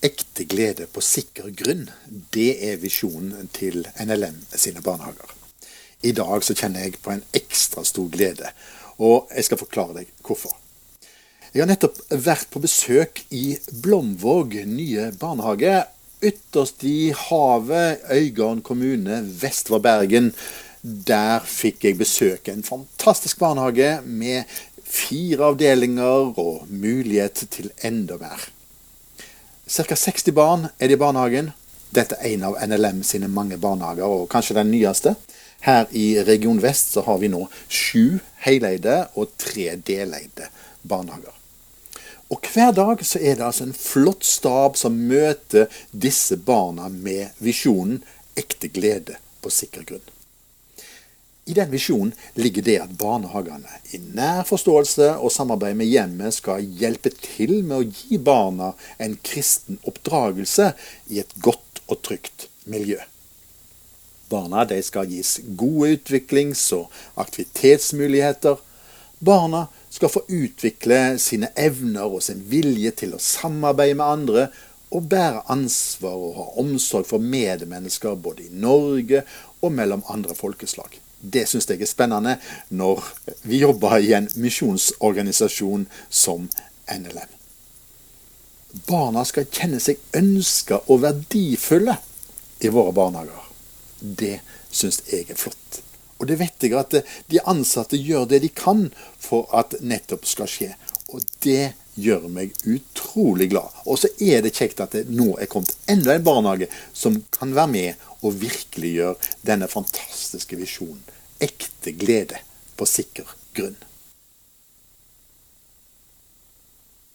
Ekte glede på sikker grunn, det er visjonen til NLM sine barnehager. I dag så kjenner jeg på en ekstra stor glede, og jeg skal forklare deg hvorfor. Jeg har nettopp vært på besøk i Blomvåg nye barnehage, ytterst i havet, Øygarden kommune, vest for Bergen. Der fikk jeg besøke en fantastisk barnehage med fire avdelinger og mulighet til enda mer. Ca. 60 barn er det i barnehagen. Dette er en av NLM sine mange barnehager, og kanskje den nyeste. Her i Region Vest så har vi nå sju heleide og tre deleide barnehager. Og hver dag så er det altså en flott stab som møter disse barna med visjonen 'ekte glede på sikker grunn'. I den visjonen ligger det at barnehagene i nær forståelse og samarbeid med hjemmet skal hjelpe til med å gi barna en kristen oppdragelse i et godt og trygt miljø. Barna skal gis gode utviklings- og aktivitetsmuligheter. Barna skal få utvikle sine evner og sin vilje til å samarbeide med andre og bære ansvar og ha omsorg for medmennesker både i Norge og mellom andre folkeslag. Det syns jeg er spennende når vi jobber i en misjonsorganisasjon som NLM. Barna skal kjenne seg ønska og verdifulle i våre barnehager. Det syns jeg er flott. Og det vet jeg at de ansatte gjør det de kan for at nettopp skal skje. Og det gjør meg utrolig glad. Og så er det kjekt at det nå er kommet enda en barnehage som kan være med og virkeliggjør denne fantastiske visjonen. Ekte glede på sikker grunn.